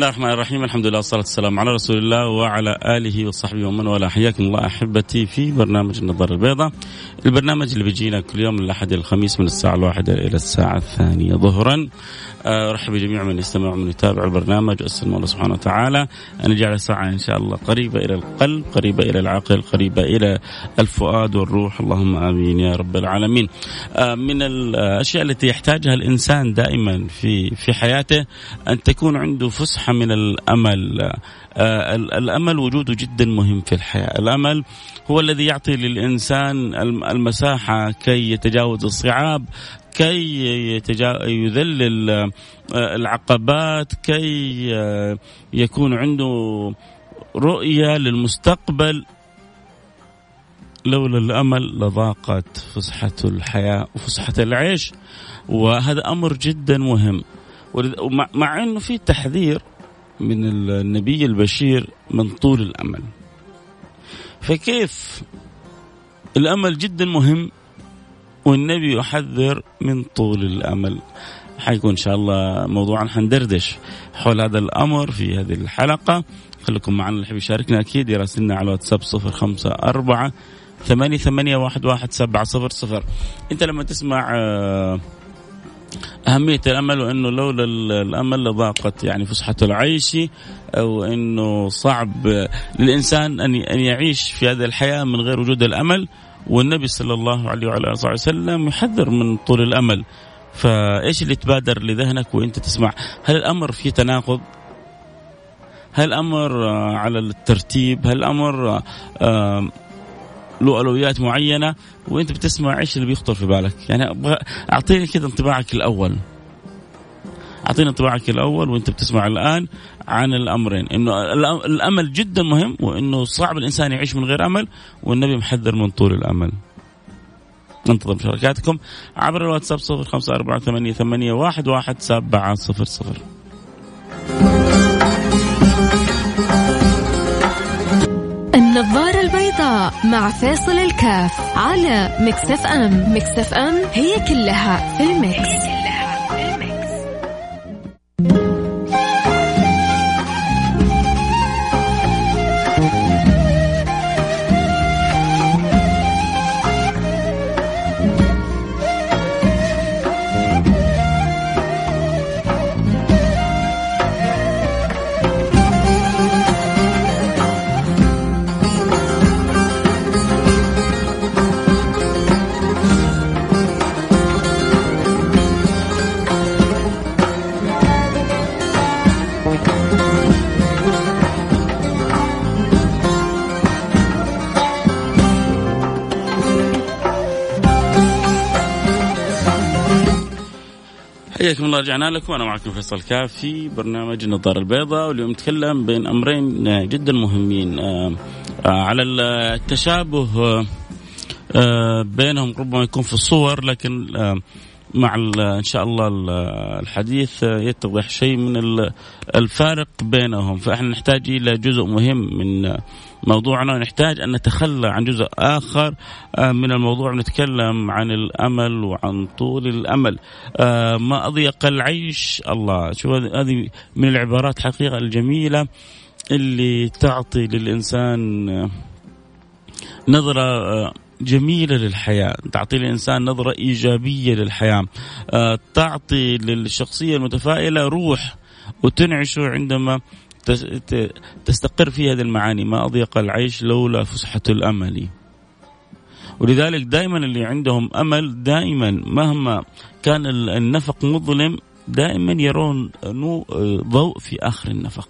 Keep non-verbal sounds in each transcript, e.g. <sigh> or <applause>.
الله الرحمن الرحيم الحمد لله والصلاة والسلام على رسول الله وعلى آله وصحبه ومن والاه حياكم الله أحبتي في برنامج النظر البيضاء البرنامج اللي بيجينا كل يوم من الأحد الخميس من الساعة الواحدة إلى الساعة الثانية ظهرا أرحب بجميع من يستمع ومن يتابع البرنامج أسأل الله سبحانه وتعالى أن يجعل الساعة إن شاء الله قريبة إلى القلب قريبة إلى العقل قريبة إلى الفؤاد والروح. اللهم آمين يا رب العالمين. من الأشياء التي يحتاجها الإنسان دائما في في حياته أن تكون عنده فسحة من الأمل. الأمل وجوده جدا مهم في الحياة، الأمل هو الذي يعطي للإنسان المساحة كي يتجاوز الصعاب، كي يذلل العقبات، كي يكون عنده رؤية للمستقبل. لولا الأمل لضاقت فسحة الحياة وفسحه العيش. وهذا أمر جدا مهم. مع إنه في تحذير من النبي البشير من طول الأمل. فكيف؟ الأمل جدا مهم. والنبي يحذر من طول الأمل. حيكون إن شاء الله موضوعا حندردش حول هذا الأمر في هذه الحلقة. خليكم معنا اللي يشاركنا أكيد يراسلنا على واتساب صفر خمسة أربعة ثمانية ثمانية واحد واحد سبعة صفر صفر. أنت لما تسمع أهمية الأمل وأنه لولا الأمل لضاقت يعني فسحة العيش أو أنه صعب للإنسان أن يعيش في هذه الحياة من غير وجود الأمل والنبي صلى الله عليه وعلى آله وسلم يحذر من طول الأمل. فإيش اللي تبادر لذهنك وأنت تسمع؟ هل الأمر في تناقض؟ هل الأمر على الترتيب؟ هل الأمر له اولويات معينة؟ وإنت بتسمع إيش اللي بيخطر في بالك؟ يعني أعطيني كذا انطباعك الأول. أعطيني انطباعك الأول وإنت بتسمع الآن. عن الأمرين. إنه الأمل جدا مهم وإنه صعب الإنسان يعيش من غير أمل والنبي محذر من طول الأمل. ننتظر مشاركاتكم عبر الواتساب صفر خمسة أربعة ثمانية, ثمانية واحد, واحد سبعة صفر صفر. النظارة البيضاء مع فاصل الكاف على مكسف أم. مكسف أم هي كلها في المكس, حياكم الله رجعنا لكم. أنا معكم فيصل كاف في برنامج النظاره البيضاء واليوم نتكلم بين أمرين جدا مهمين. آه، آه، على التشابه آه، بينهم ربما يكون في الصور لكن مع إن شاء الله الحديث يتضح شيء من الفارق بينهم. فإحنا نحتاج إلى جزء مهم من موضوعنا ونحتاج أن نتخلى عن جزء آخر آه، من الموضوع نتكلم عن الأمل وعن طول الأمل. آه، ما أضيق العيش؟ الله. شو هذه من العبارات حقيقه الجميلة اللي تعطي للإنسان نظرة جميلة للحياة، تعطي الانسان نظرة إيجابية للحياة، آه، تعطي للشخصية المتفائلة روح وتنعشه عندما تستقر في هذه المعاني. ما أضيق العيش لولا فسحة الأمل. ولذلك دائما اللي عندهم أمل دائما مهما كان النفق مظلم دائما يرون ضوء في آخر النفق.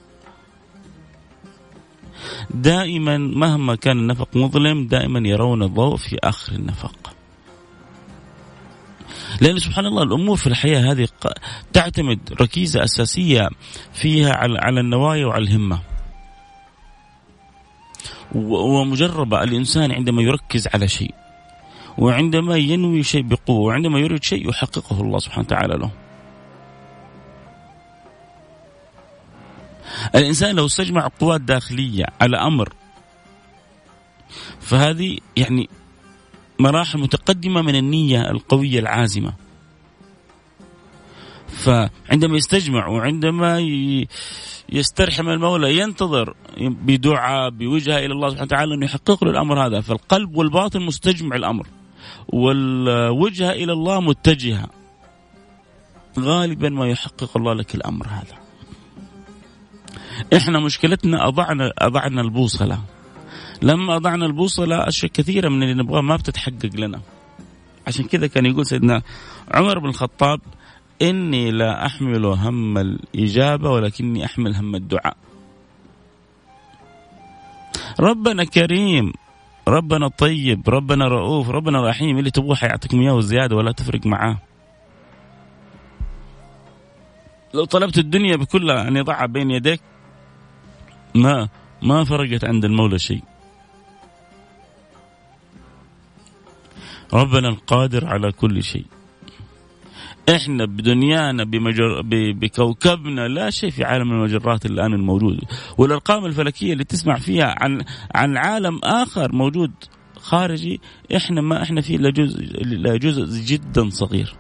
دائما مهما كان النفق مظلم دائما يرون الضوء في آخر النفق. لأن سبحان الله الأمور في الحياة هذه تعتمد ركيزة أساسية فيها على النوايا وعلى الهمة. ومجربة الإنسان عندما يركز على شيء وعندما ينوي شيء بقوة وعندما يريد شيء يحققه الله سبحانه وتعالى له. الإنسان لو استجمع قوات داخلية على أمر فهذه يعني مراحل متقدمة من النية القوية العازمة. فعندما يستجمع وعندما يسترحم المولى ينتظر بدعاء بوجهة إلى الله سبحانه وتعالى انه يحقق له الأمر هذا. فالقلب والباطن مستجمع الأمر والوجهة إلى الله متجهة. غالبا ما يحقق الله لك الأمر هذا. إحنا مشكلتنا اضعنا أضعنا البوصلة. لما أضعنا البوصله أشياء كثيرة من اللي نبغاه ما بتتحقق لنا. عشان كذا كان يقول سيدنا عمر بن الخطاب إني لا أحمل هم الإجابة ولكني أحمل هم الدعاء. ربنا كريم ربنا طيب ربنا رؤوف ربنا رحيم اللي تبغاه حيعطيكم اياه وزيادة ولا تفرق معاه. لو طلبت الدنيا بكلها أن يضعها بين يديك ما ما فرقت عند المولى شيء. ربنا القادر على كل شيء. إحنا بدنيانا بمجر... بكوكبنا لا شيء في عالم المجرات الآن الموجود. والأرقام الفلكية اللي تسمع فيها عن عن عالم آخر موجود خارجي إحنا ما إحنا فيه الا جزء الا جزء جدا صغير.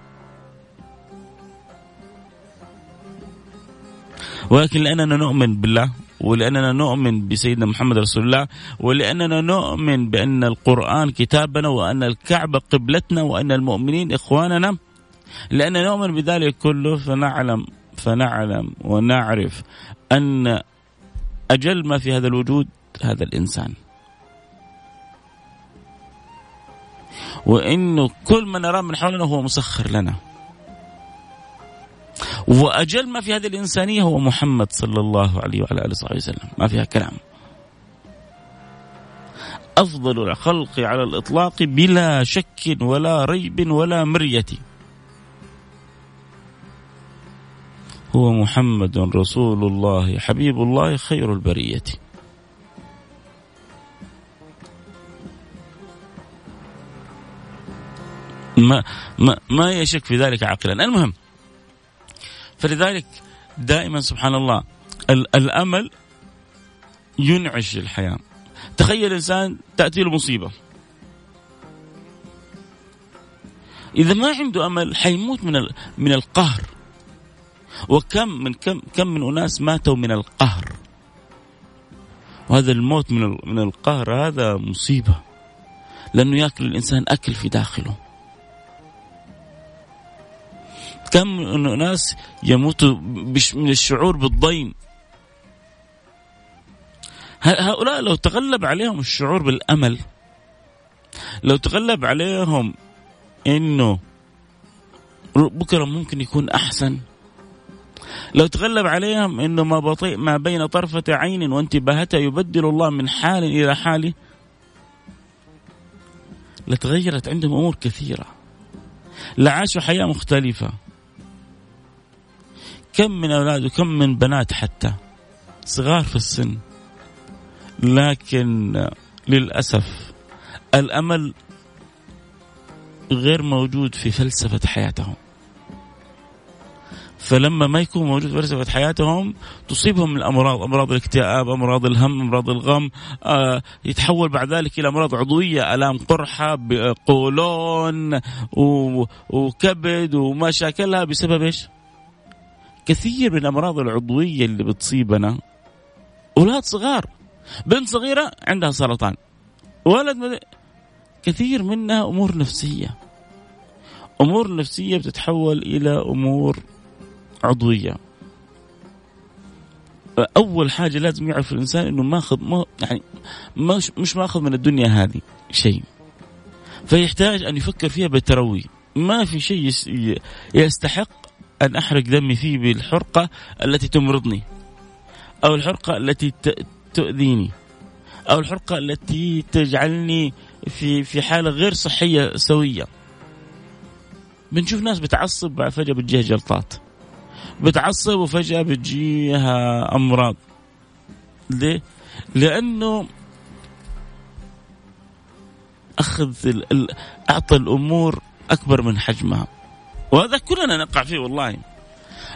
ولكن لأننا نؤمن بالله ولأننا نؤمن بسيدنا محمد رسول الله ولأننا نؤمن بأن القرآن كتابنا وأن الكعبة قبلتنا وأن المؤمنين إخواننا لأننا نؤمن بذلك كله فنعلم فنعلم ونعرف أن أجل ما في هذا الوجود هذا الإنسان وانه كل ما نراه من حولنا هو مسخر لنا. وأجل ما في هذه الإنسانية هو محمد صلى الله عليه وعلى آله وصحبه وسلم، ما فيها كلام. أفضل الخلق على الإطلاق بلا شك ولا ريب ولا مرية. هو محمد رسول الله حبيب الله خير البرية ما ما ما يشك في ذلك عاقلا المهم فلذلك دائما سبحان الله الأمل ينعش الحياة. تخيل إنسان تأتي له مصيبة. إذا ما عنده أمل حيموت من من القهر. وكم من كم كم من أناس ماتوا من القهر. وهذا الموت من من القهر هذا مصيبة. لأنه يأكل الإنسان أكل في داخله. كم ناس يموتوا من الشعور بالضيم. هؤلاء لو تغلب عليهم الشعور بالأمل لو تغلب عليهم إنه بكرة ممكن يكون أحسن. لو تغلب عليهم إنه ما بطيء ما بين طرفة عين وانتباهتها يبدل الله من حال إلى حال لتغيرت عندهم أمور كثيرة. لعاشوا حياة مختلفة. كم من أولاد وكم من بنات حتى صغار في السن. لكن للأسف الأمل غير موجود في فلسفة حياتهم. فلما ما يكون موجود فلسفة حياتهم تصيبهم الأمراض أمراض الاكتئاب أمراض الهم أمراض الغم آه يتحول بعد ذلك إلى أمراض عضوية ألام قرحة قولون وكبد وما شاكلها بسبب إيش؟ كثير من الأمراض العضوية اللي بتصيبنا أولاد صغار بنت صغيرة عندها سرطان ولد كثير منها أمور نفسية. أمور نفسية بتتحول إلى أمور عضوية. أول حاجة لازم يعرف الإنسان إنه ماخذ ما يعني مش مش ماخذ من الدنيا هذه شيء. فيحتاج أن يفكر فيها بتروي ما في شيء يستحق أن أحرق دمي فيه بالحرقة التي تمرضني أو الحرقة التي تؤذيني أو الحرقة التي تجعلني في في حالة غير صحية سوية. بنشوف ناس بتعصب فجأة بتجيها جلطات. بتعصب وفجأة بتجيها أمراض. ليه؟ لأنه أخذ أعطى الأمور أكبر من حجمها. وهذا كلنا نقع فيه والله.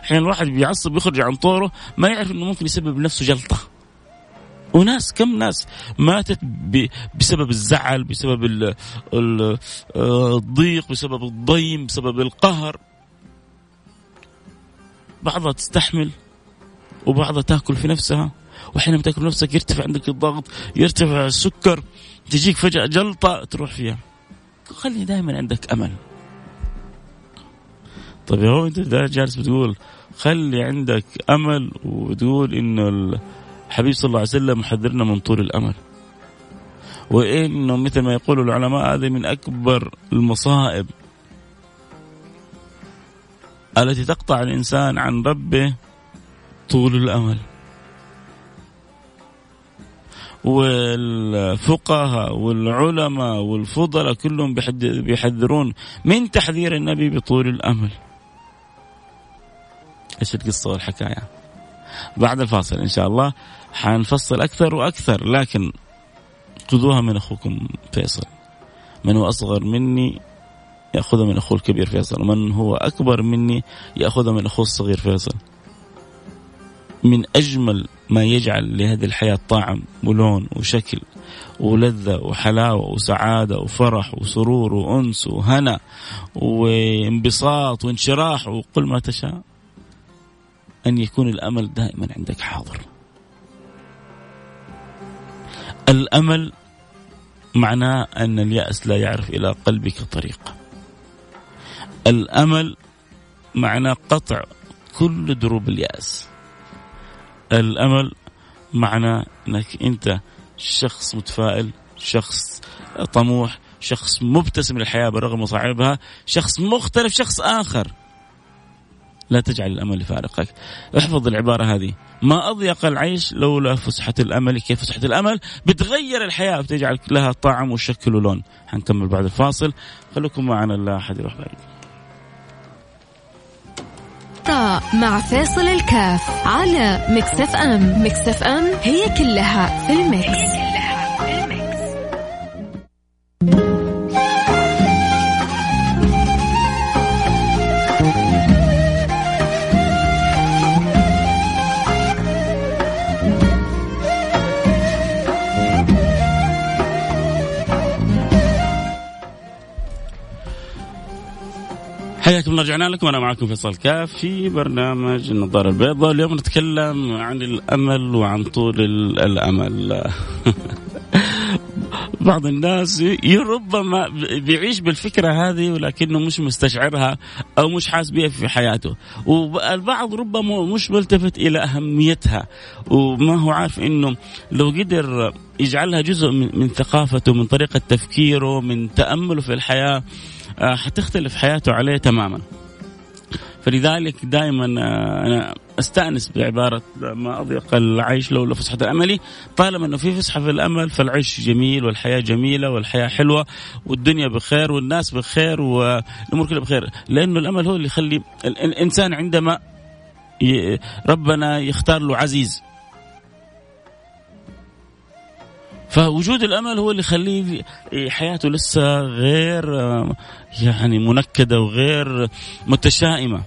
أحيانا الواحد بيعصب يخرج عن طوره ما يعرف إنه ممكن يسبب لنفسه جلطة. وناس كم ناس ماتت بسبب الزعل بسبب الضيق بسبب الضيم بسبب القهر. بعضها تستحمل وبعضها تأكل في نفسها. وحينما تأكل نفسك يرتفع عندك الضغط يرتفع السكر تجيك فجأة جلطة تروح فيها. خلي دائما عندك أمل. طيب هو انت جالس بتقول خلي عندك أمل وتقول إنه الحبيب صلى الله عليه وسلم حذرنا من طول الأمل وإنه مثل ما يقول العلماء هذه من أكبر المصائب التي تقطع الإنسان عن ربه طول الأمل والفقهاء والعلماء والفضلاء كلهم بيحذرون من تحذير النبي بطول الأمل. إيش القصة والحكاية؟ بعد الفاصل إن شاء الله حنفصل أكثر وأكثر لكن خذوها من أخوكم فيصل. من هو أصغر مني ياخذها من أخوه الكبير فيصل، ومن هو أكبر مني ياخذها من أخوه الصغير فيصل. من أجمل ما يجعل لهذه الحياة طعم ولون وشكل ولذة وحلاوة وسعادة وفرح وسرور وأنس وهنا وانبساط وانشراح وقل ما تشاء أن يكون الأمل دائما عندك حاضر. الأمل معناه أن اليأس لا يعرف إلى قلبك طريق. الأمل معناه قطع كل دروب اليأس. الأمل معنى أنك أنت شخص متفائل شخص طموح شخص مبتسم للحياة برغم مصاعبها شخص مختلف شخص آخر لا تجعل الأمل يفارقك احفظ العبارة هذه. ما أضيق العيش لولا فسحة الأمل. كيف فسحة الأمل؟ بتغير الحياة بتجعل لها طعم وشكل ولون. حنكمل بعد الفاصل. خليكم معنا لا أحد يروح بعيد. مع فاصل الكاف على Mix FM. Mix FM هي كلها في ال mix. حياكم الله رجعنا لكم. أنا معكم فيصل كاف في برنامج النظارة البيضاء. اليوم نتكلم عن الأمل وعن طول الأمل. <laughs> بعض الناس ربما بيعيش بالفكرة هذه ولكنه مش مستشعرها أو مش حاس بها في حياته. والبعض ربما مش ملتفت إلى أهميتها. وما هو عارف إنه لو قدر يجعلها جزء من ثقافته من طريقة تفكيره من تأمله في الحياة حتختلف حياته عليه تماما. فلذلك دائما آه، أنا أستأنس بعبارة ما أضيق العيش لولا فسحة الأمل. طالما إنه في فسحة في الأمل فالعيش جميل والحياة جميلة والحياة حلوة والدنيا بخير والناس بخير والأمور كلها بخير. لأنه الأمل هو اللي يخلي الإنسان عندما ربنا يختار له عزيز. فوجود الأمل هو اللي يخليه حياته لسه غير يعني منكدة وغير متشائمة.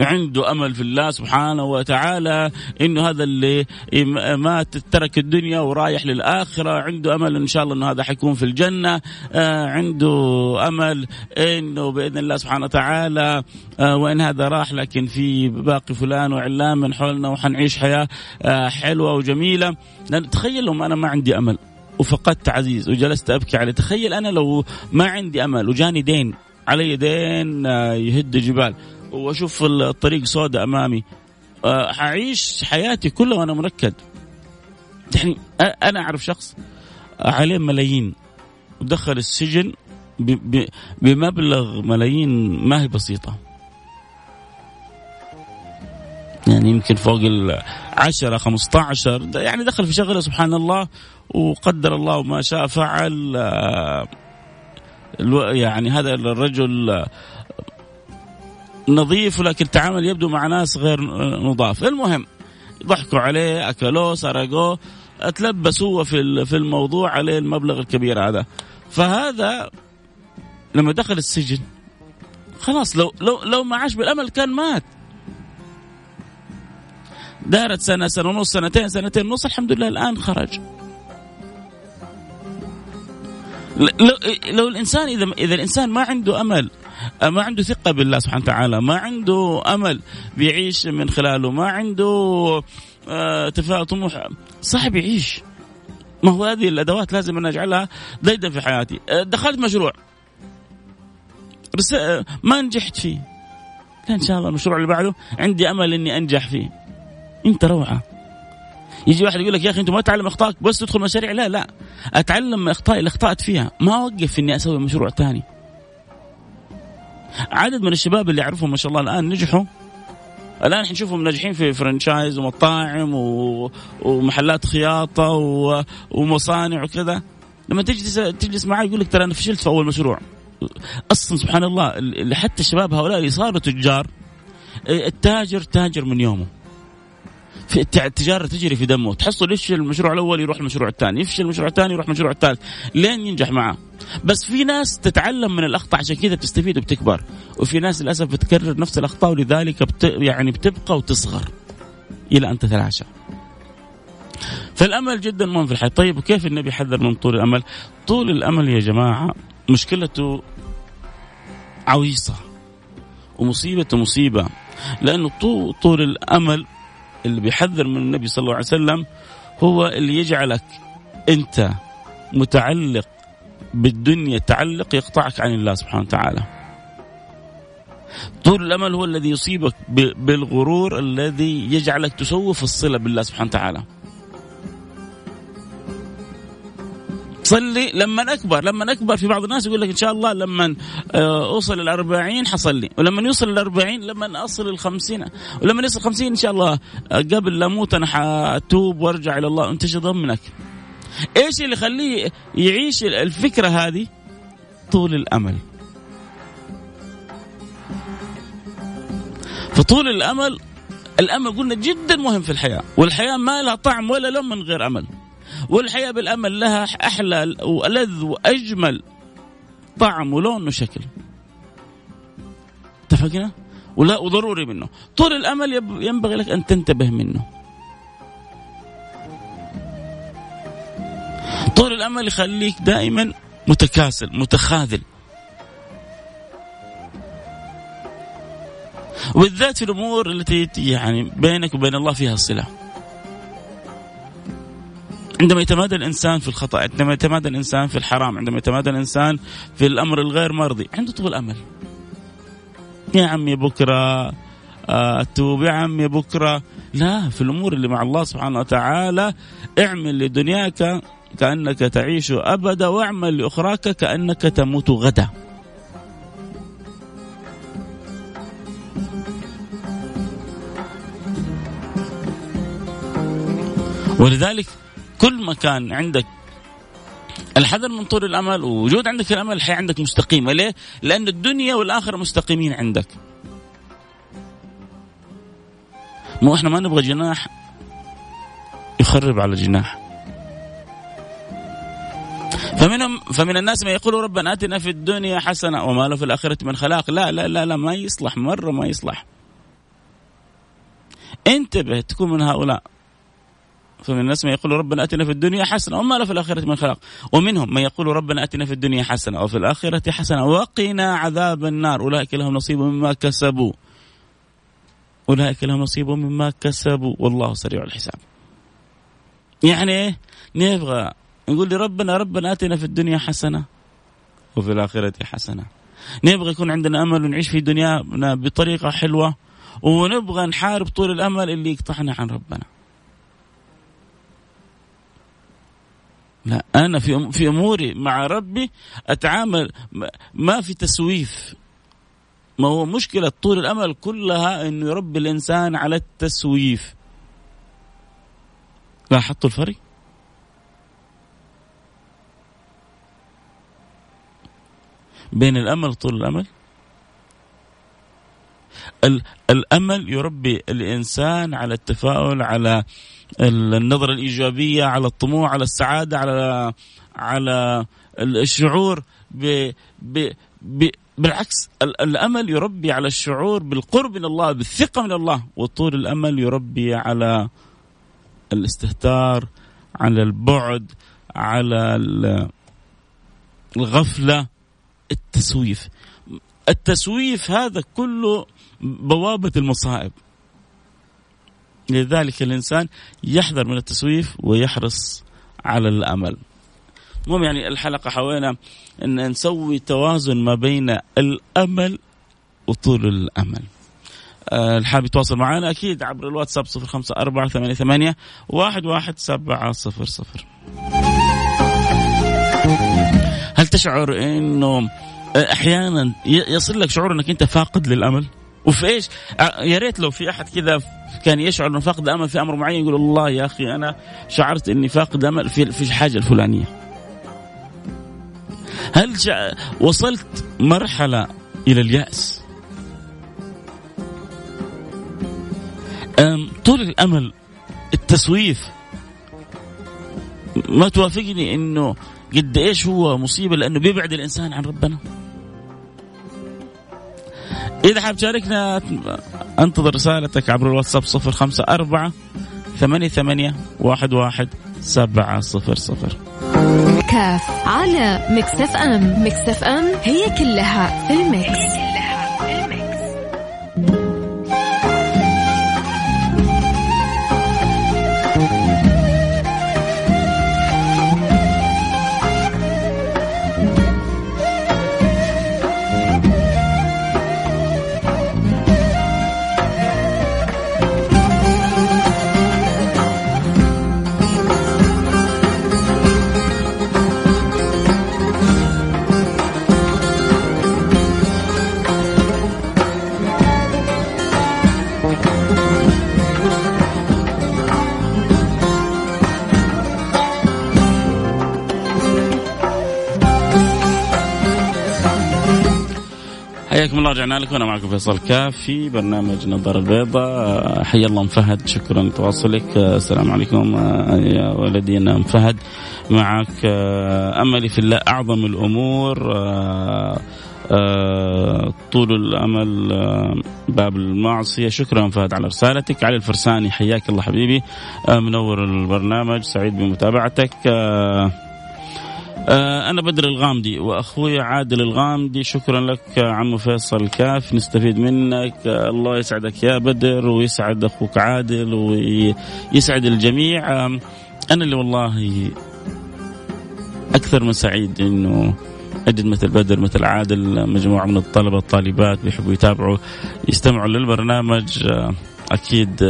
عنده أمل في الله سبحانه وتعالى إنه هذا اللي ما ترك الدنيا ورايح للآخرة. عنده أمل إن شاء الله إنه هذا حيكون في الجنة. آه، عنده أمل إنه بإذن الله سبحانه وتعالى آه، وإن هذا راح لكن في باقي فلان وعلان من حولنا وحنعيش حياة آه، حلوة وجميلة. تخيل لو أنا ما عندي أمل وفقدت عزيز وجلست أبكي عليه. تخيل أنا لو ما عندي أمل وجاني دين علي دين يهد جبال واشوف الطريق سوداء أمامي. آه، حعيش حياتي كلها وأنا منكد. يعني أنا أعرف شخص عليه ملايين. ودخل السجن بمبلغ ملايين ما هي بسيطة. يعني يمكن فوق ال 10 15 يعني دخل في شغله سبحان الله وقدر الله ما شاء فعل آه، يعني هذا الرجل نظيف ولكن التعامل يبدو مع ناس غير نضاف المهم ضحكوا عليه أكلوه سرقوه اتلبس هو في في الموضوع عليه المبلغ الكبير هذا. فهذا لما دخل السجن خلاص لو لو لو ما عاش بالأمل كان مات. دارت سنة سنة ونص سنتين سنتين ونص الحمد لله الآن خرج. لو, لو الإنسان إذا إذا الإنسان ما عنده أمل ما عنده ثقة بالله سبحانه وتعالى ما عنده أمل بيعيش من خلاله ما عنده آه، تفاؤل طموح. صعب يعيش. ما هو هذه الأدوات لازم أن أجعلها ديدا في حياتي. آه، دخلت مشروع. بس ما نجحت فيه. لا إن شاء الله المشروع اللي بعده عندي أمل إني أنجح فيه. أنت روعة. يجي واحد يقول لك يا أخي أنت ما تعلم إخطائك بس تدخل مشاريع. لا لا. أتعلم اخطائي اللي أخطأت فيها. ما أوقف إني أسوي مشروع ثاني. عدد من الشباب اللي اعرفهم ما شاء الله الآن نجحوا. الآن حنشوفهم ناجحين في فرنشايز ومطاعم و... ومحلات خياطة و... ومصانع وكذا. لما تجلس تجلس معي يقول لك ترى أنا فشلت في أول مشروع. أصلا سبحان الله حتى الشباب هؤلاء اللي صاروا تجار التاجر تاجر من يومه. في التجارة تجري في دمه. تحصل يفشل المشروع الأول يروح المشروع الثاني. يفشل المشروع الثاني يروح المشروع الثالث. لين ينجح معاه. بس في ناس تتعلم من الأخطاء عشان كذا بتستفيد وبتكبر وفي ناس للأسف بتكرر نفس الأخطاء ولذلك بت يعني بتبقى وتصغر إلى أن تتلاشى. فالأمل جدا مهم في الحياة. طيب وكيف النبي حذر من طول الأمل؟ طول الأمل يا جماعة مشكلته عويصة ومصيبته مصيبة. لأنه طول الأمل اللي بيحذر من النبي صلى الله عليه وسلم هو اللي يجعلك أنت متعلق بالدنيا تعلق يقطعك عن الله سبحانه وتعالى. طول الأمل هو الذي يصيبك بالغرور الذي يجعلك تسوف الصلة بالله سبحانه وتعالى. صلي لما أكبر لما أكبر في بعض الناس يقول لك إن شاء الله لما آه، أوصل الأربعين حصلي ولما يوصل الأربعين لما أصل الخمسين ولما يصل الخمسين إن شاء الله آه، قبل لا أموت أنا حاتوب وأرجع إلى الله أنت ضمنك إيش اللي يخليه يعيش الفكرة هذه؟ طول الأمل. فطول الأمل الأمل قلنا جدا مهم في الحياة والحياة ما لها طعم ولا لون من غير أمل. والحياة بالأمل لها أحلى وألذ وأجمل طعم ولون وشكل. اتفقنا؟ ولا وضروري منه. طول الأمل ينبغي لك أن تنتبه منه. طول الأمل يخليك دائما متكاسل متخاذل. وبالذات في الأمور التي يعني بينك وبين الله فيها صلة عندما يتمادى الإنسان في الخطأ، عندما يتمادى الإنسان في الحرام، عندما يتمادى الإنسان في الأمر الغير مرضي، عنده طول أمل. يا عمي بكرة اتوب يا عمي بكرة، لا في الأمور اللي مع الله سبحانه وتعالى اعمل لدنياك كأنك تعيش أبدا واعمل لأخراك كأنك تموت غدا. ولذلك كل ما كان عندك الحذر من طول الأمل ووجود عندك الأمل الحياة عندك مستقيمة ليه؟ لأن الدنيا والآخرة مستقيمين عندك. مو إحنا ما نبغى جناح يخرب على جناح. فمنهم فمن الناس من يقول ربنا آتنا في الدنيا حسنة وما له في الآخرة من خلاق، لا لا لا لا ما يصلح مرة ما يصلح. انتبه تكون من هؤلاء فمن الناس من يقول ربنا آتنا في الدنيا حسنة وما له في الآخرة من خلاق. ومنهم من يقول ربنا آتنا في الدنيا حسنة وفي الآخرة حسنة وقنا عذاب النار. أولئك لهم نصيب مما كسبوا. أولئك لهم نصيب مما كسبوا. والله سريع الحساب. يعني إيه؟ نبغى نقول لربنا ربنا آتنا في الدنيا حسنة وفي الآخرة حسنة. نبغى يكون عندنا أمل ونعيش في دنيانا بطريقة حلوة ونبغى نحارب طول الأمل اللي يقطعنا عن ربنا. لا أنا في في أموري مع ربي أتعامل ما في تسويف. ما هو مشكلة طول الأمل كلها إنه يربي الإنسان على التسويف. لاحظتوا الفرق؟ بين الأمل طول الأمل؟ الأمل يربي الإنسان على التفاؤل على النظرة الإيجابية على الطموح على السعادة على على الشعور ب ب ب بالعكس الأمل يربي على الشعور بالقرب من الله بالثقة من الله وطول الأمل يربي على الاستهتار على البعد على الغفلة التسويف. التسويف هذا كله بوابة المصائب. لذلك الإنسان يحذر من التسويف ويحرص على الأمل. المهم يعني الحلقة حاولنا أن نسوي توازن ما بين الأمل وطول الأمل. آه، الحاب يتواصل معنا أكيد عبر الواتساب صفر خمسة أربعة ثمانية ثمانية واحد واحد سبعة صفر صفر. هل تشعر أنه أحيانا يصل لك شعور أنك أنت فاقد للأمل؟ وفي إيش؟ يا ريت لو في أحد كذا كان يشعر إنه فاقد أمل في أمر معين يقول الله يا أخي أنا شعرت إني فاقد أمل في في الحاجة الفلانية. هل وصلت مرحلة إلى اليأس؟ طول الأمل التسويف ما توافقني إنه قد إيش هو مصيبة لأنه بيبعد الإنسان عن ربنا. إذا حاب تشاركنا أنتظر رسالتك عبر الواتساب صفر خمسة أربعة ثمانية ثمانية واحد واحد سبعة صفر صفر. كاف على Mix FM. Mix FM هي كلها في ال mix, هي كلها الله رجعنا لكم أنا معكم فيصل كاف في برنامج نظر البيضاء حيا الله أم فهد شكرا لتواصلك. السلام عليكم يا ولدي أنا أم فهد. معك أملي في الله أعظم الأمور طول الأمل باب المعصية. شكرا فهد على رسالتك. علي الفرساني حياك الله حبيبي. منور البرنامج سعيد بمتابعتك. آه، أنا بدر الغامدي وأخوي عادل الغامدي. شكرا لك عمو فيصل كاف نستفيد منك. آه، الله يسعدك يا بدر ويسعد أخوك عادل ويسعد الجميع. أنا اللي والله أكثر من سعيد إنه أجد مثل بدر مثل عادل مجموعة من الطلبة الطالبات بيحبوا يتابعوا يستمعوا للبرنامج. آه، أكيد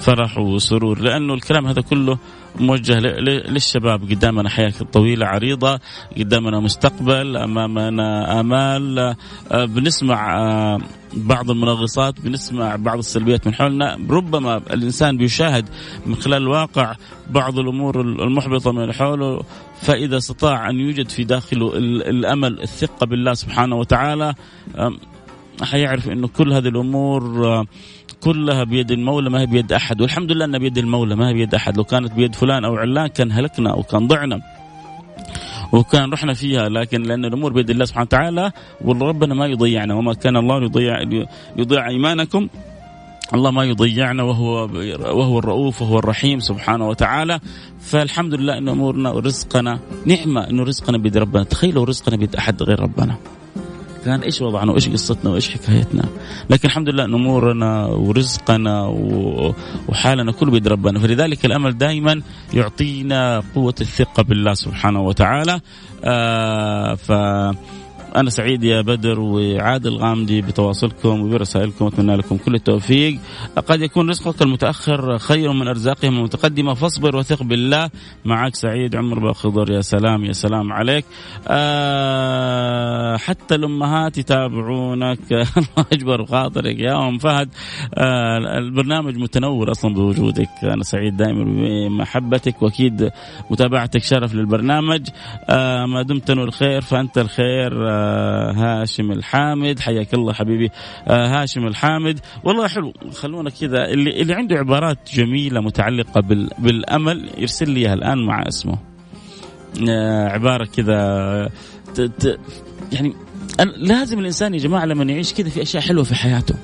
فرح وسرور لأنه الكلام هذا كله موجه للشباب. قدامنا حياة طويلة عريضة قدامنا مستقبل أمامنا آمال. آه، بنسمع آه، بعض المنغصات بنسمع بعض السلبيات من حولنا. ربما الإنسان بيشاهد من خلال الواقع بعض الأمور المحبطة من حوله فإذا استطاع أن يوجد في داخله الأمل الثقة بالله سبحانه وتعالى حيعرف أنه كل هذه الأمور آه، كلها بيد المولى ما هي بيد أحد. والحمد لله إنها بيد المولى ما هي بيد أحد. لو كانت بيد فلان أو علان كان هلكنا أو كان ضعنا وكان رحنا فيها. لكن لأن الأمور بيد الله سبحانه وتعالى وربنا ما يضيعنا. وما كان الله يضيع يضيع إيمانكم الله ما يضيعنا. وهو وهو الرؤوف وهو الرحيم سبحانه وتعالى. فالحمد لله إن أمورنا ورزقنا نعمة. إنه رزقنا بيد ربنا. تخيلوا رزقنا بيد أحد غير ربنا. كان إيش وضعنا وإيش قصتنا وإيش حكايتنا. لكن الحمد لله أمورنا ورزقنا وحالنا كله بيد ربنا. فلذلك الأمل دائما يعطينا قوة الثقة بالله سبحانه وتعالى. آه ف أنا سعيد يا بدر وعادل غامدي بتواصلكم وبرسائلكم أتمنى لكم كل التوفيق. قد يكون رزقك المتأخر خير من أرزاقهم المتقدمة فاصبر وثق بالله. معك سعيد عمر باخضر يا سلام يا سلام عليك. آه حتى الأمهات يتابعونك. <laughs> الله يجبر خاطرك يا أم فهد. آه البرنامج متنور أصلا بوجودك. أنا سعيد دائما بمحبتك وأكيد متابعتك شرف للبرنامج. آه ما دمت تنوي الخير فأنت الخير. آه هاشم الحامد حياك الله حبيبي آه هاشم الحامد. والله حلو خلونا كذا. اللي اللي عنده عبارات جميلة متعلقة بالأمل يرسل لي الآن مع اسمه. آه عبارة كذا يعني لازم الإنسان يا جماعة لما يعيش كذا في أشياء حلوة في حياته.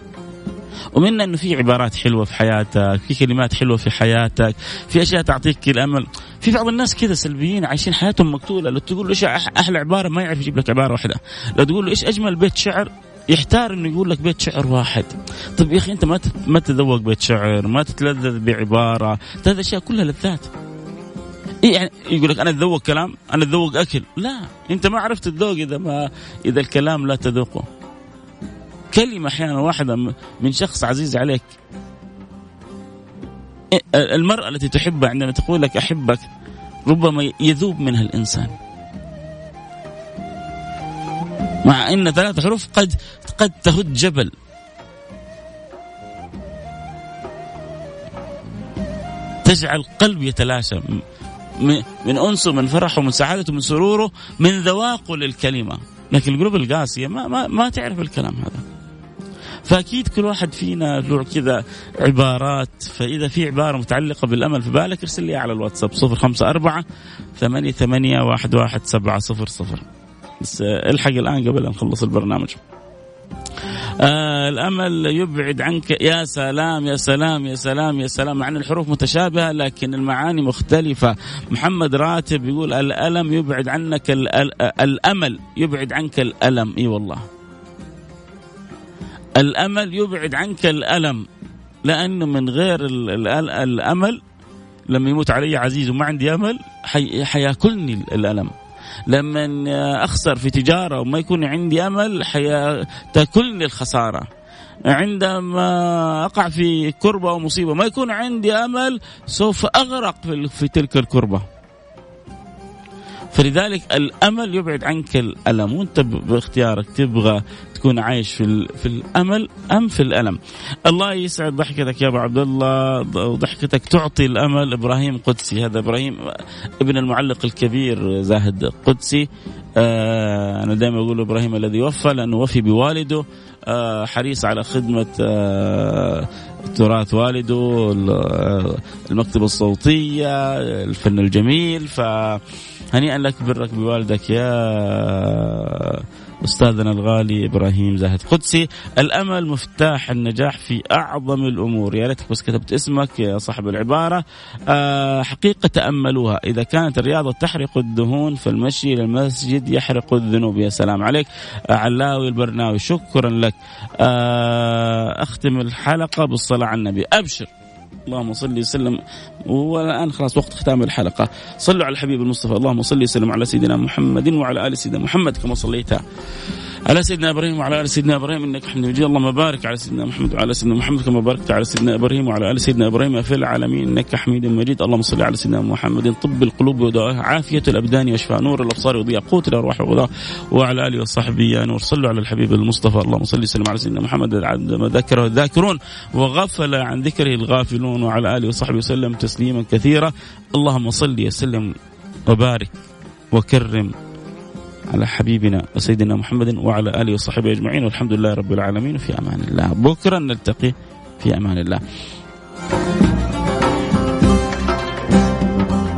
ومنها إنه في عبارات حلوة في حياتك في كلمات حلوة في حياتك في أشياء تعطيك الأمل. في بعض الناس كذا سلبيين عايشين حياتهم مقتولة. لو تقول له إيش أحلى عبارة ما يعرف يجيب لك عبارة واحدة. لو تقول له إيش أجمل بيت شعر يحتار إنه يقول لك بيت شعر واحد. طيب يا أخي أنت ما ما تتذوق بيت شعر ما تتلذذ بعبارة. هذه الأشياء كلها لذات. يعني يقول لك أنا أتذوق كلام أنا أتذوق أكل. لا أنت ما عرفت الذوق إذا ما إذا الكلام لا تذوقه. كلمة أحيانا واحدة من شخص عزيز عليك. المرأة التي تحبها عندما تقول لك أحبك ربما يذوب منها الإنسان. مع إن ثلاث حروف قد قد تهد جبل. تجعل قلب يتلاشى. من أنسه من فرحه من سعادته من سروره من ذواقه للكلمة. لكن القلوب القاسية ما ما ما تعرف الكلام هذا. فأكيد كل واحد فينا له كذا عبارات. فإذا في عبارة متعلقة بالأمل في بالك ارسل لي على الواتساب 054 ثمانية ثمانية واحد واحد سبعة صفر صفر. بس الحق الآن قبل أن نخلص البرنامج. آه الأمل يبعد عنك. يا سلام يا سلام يا سلام يا سلام. مع أن الحروف متشابهة لكن المعاني مختلفة. محمد راتب يقول الألم يبعد عنك الأمل يبعد عنك الألم. إي والله. الأمل يبعد عنك الألم لأنه من غير الأمل لما يموت علي عزيز وما عندي أمل حياكلني الألم. لما أخسر في تجارة وما يكون عندي أمل تاكلني الخسارة. عندما أقع في كربة أو مصيبة ما يكون عندي أمل سوف أغرق في تلك الكربة. فلذلك الأمل يبعد عنك الألم. وأنت باختيارك تبغى تكون عايش في في الأمل أم في الألم. الله يسعد ضحكتك يا أبو عبد الله وضحكتك تعطي الأمل. إبراهيم قدسي هذا إبراهيم ابن المعلق الكبير زاهد قدسي. آه أنا دائما أقول إبراهيم الذي وفى لأنه وفي بوالده. آه حريص على خدمة آه تراث والده المكتبة الصوتية الفن الجميل. فهنيئا لك برك بوالدك يا أستاذنا الغالي إبراهيم زاهد قدسي الأمل مفتاح النجاح في أعظم الأمور. يا ريتك بس كتبت اسمك يا صاحب العبارة. أه حقيقة تأملوها. إذا كانت الرياضة تحرق الدهون فالمشي إلى المسجد يحرق الذنوب. يا سلام عليك. علاوي البرناوي شكرا لك. أه أختم الحلقة بالصلاة على النبي. أبشر. اللهم صل وسلم. والآن خلاص وقت ختام الحلقة. صلوا على الحبيب المصطفى. اللهم صل وسلم على سيدنا محمد وعلى آل سيدنا محمد كما صليت. على سيدنا إبراهيم وعلى آل سيدنا إبراهيم إنك حميد مجيد. اللهم بارك على سيدنا محمد وعلى سيدنا محمد كما باركت على سيدنا إبراهيم وعلى آل سيدنا إبراهيم في العالمين. إنك حميد مجيد. اللهم صل على سيدنا محمد. طب القلوب ودوائها عافية الأبدان وشفاء نور. الأبصار وضياء قوت الأرواح وغذاء وعلى آله وصحبه يا نور. صلوا على الحبيب المصطفى. اللهم صل وسلم على سيدنا محمد. عندما ذكره الذاكرون وغفل عن ذكره الغافلون. وعلى آله وصحبه وسلم تسليما كثيرا. اللهم صل وسلم وبارك وكرم. على حبيبنا وسيدنا محمد وعلى آله وصحبه أجمعين والحمد لله رب العالمين في أمان الله. بكرة نلتقي في أمان الله.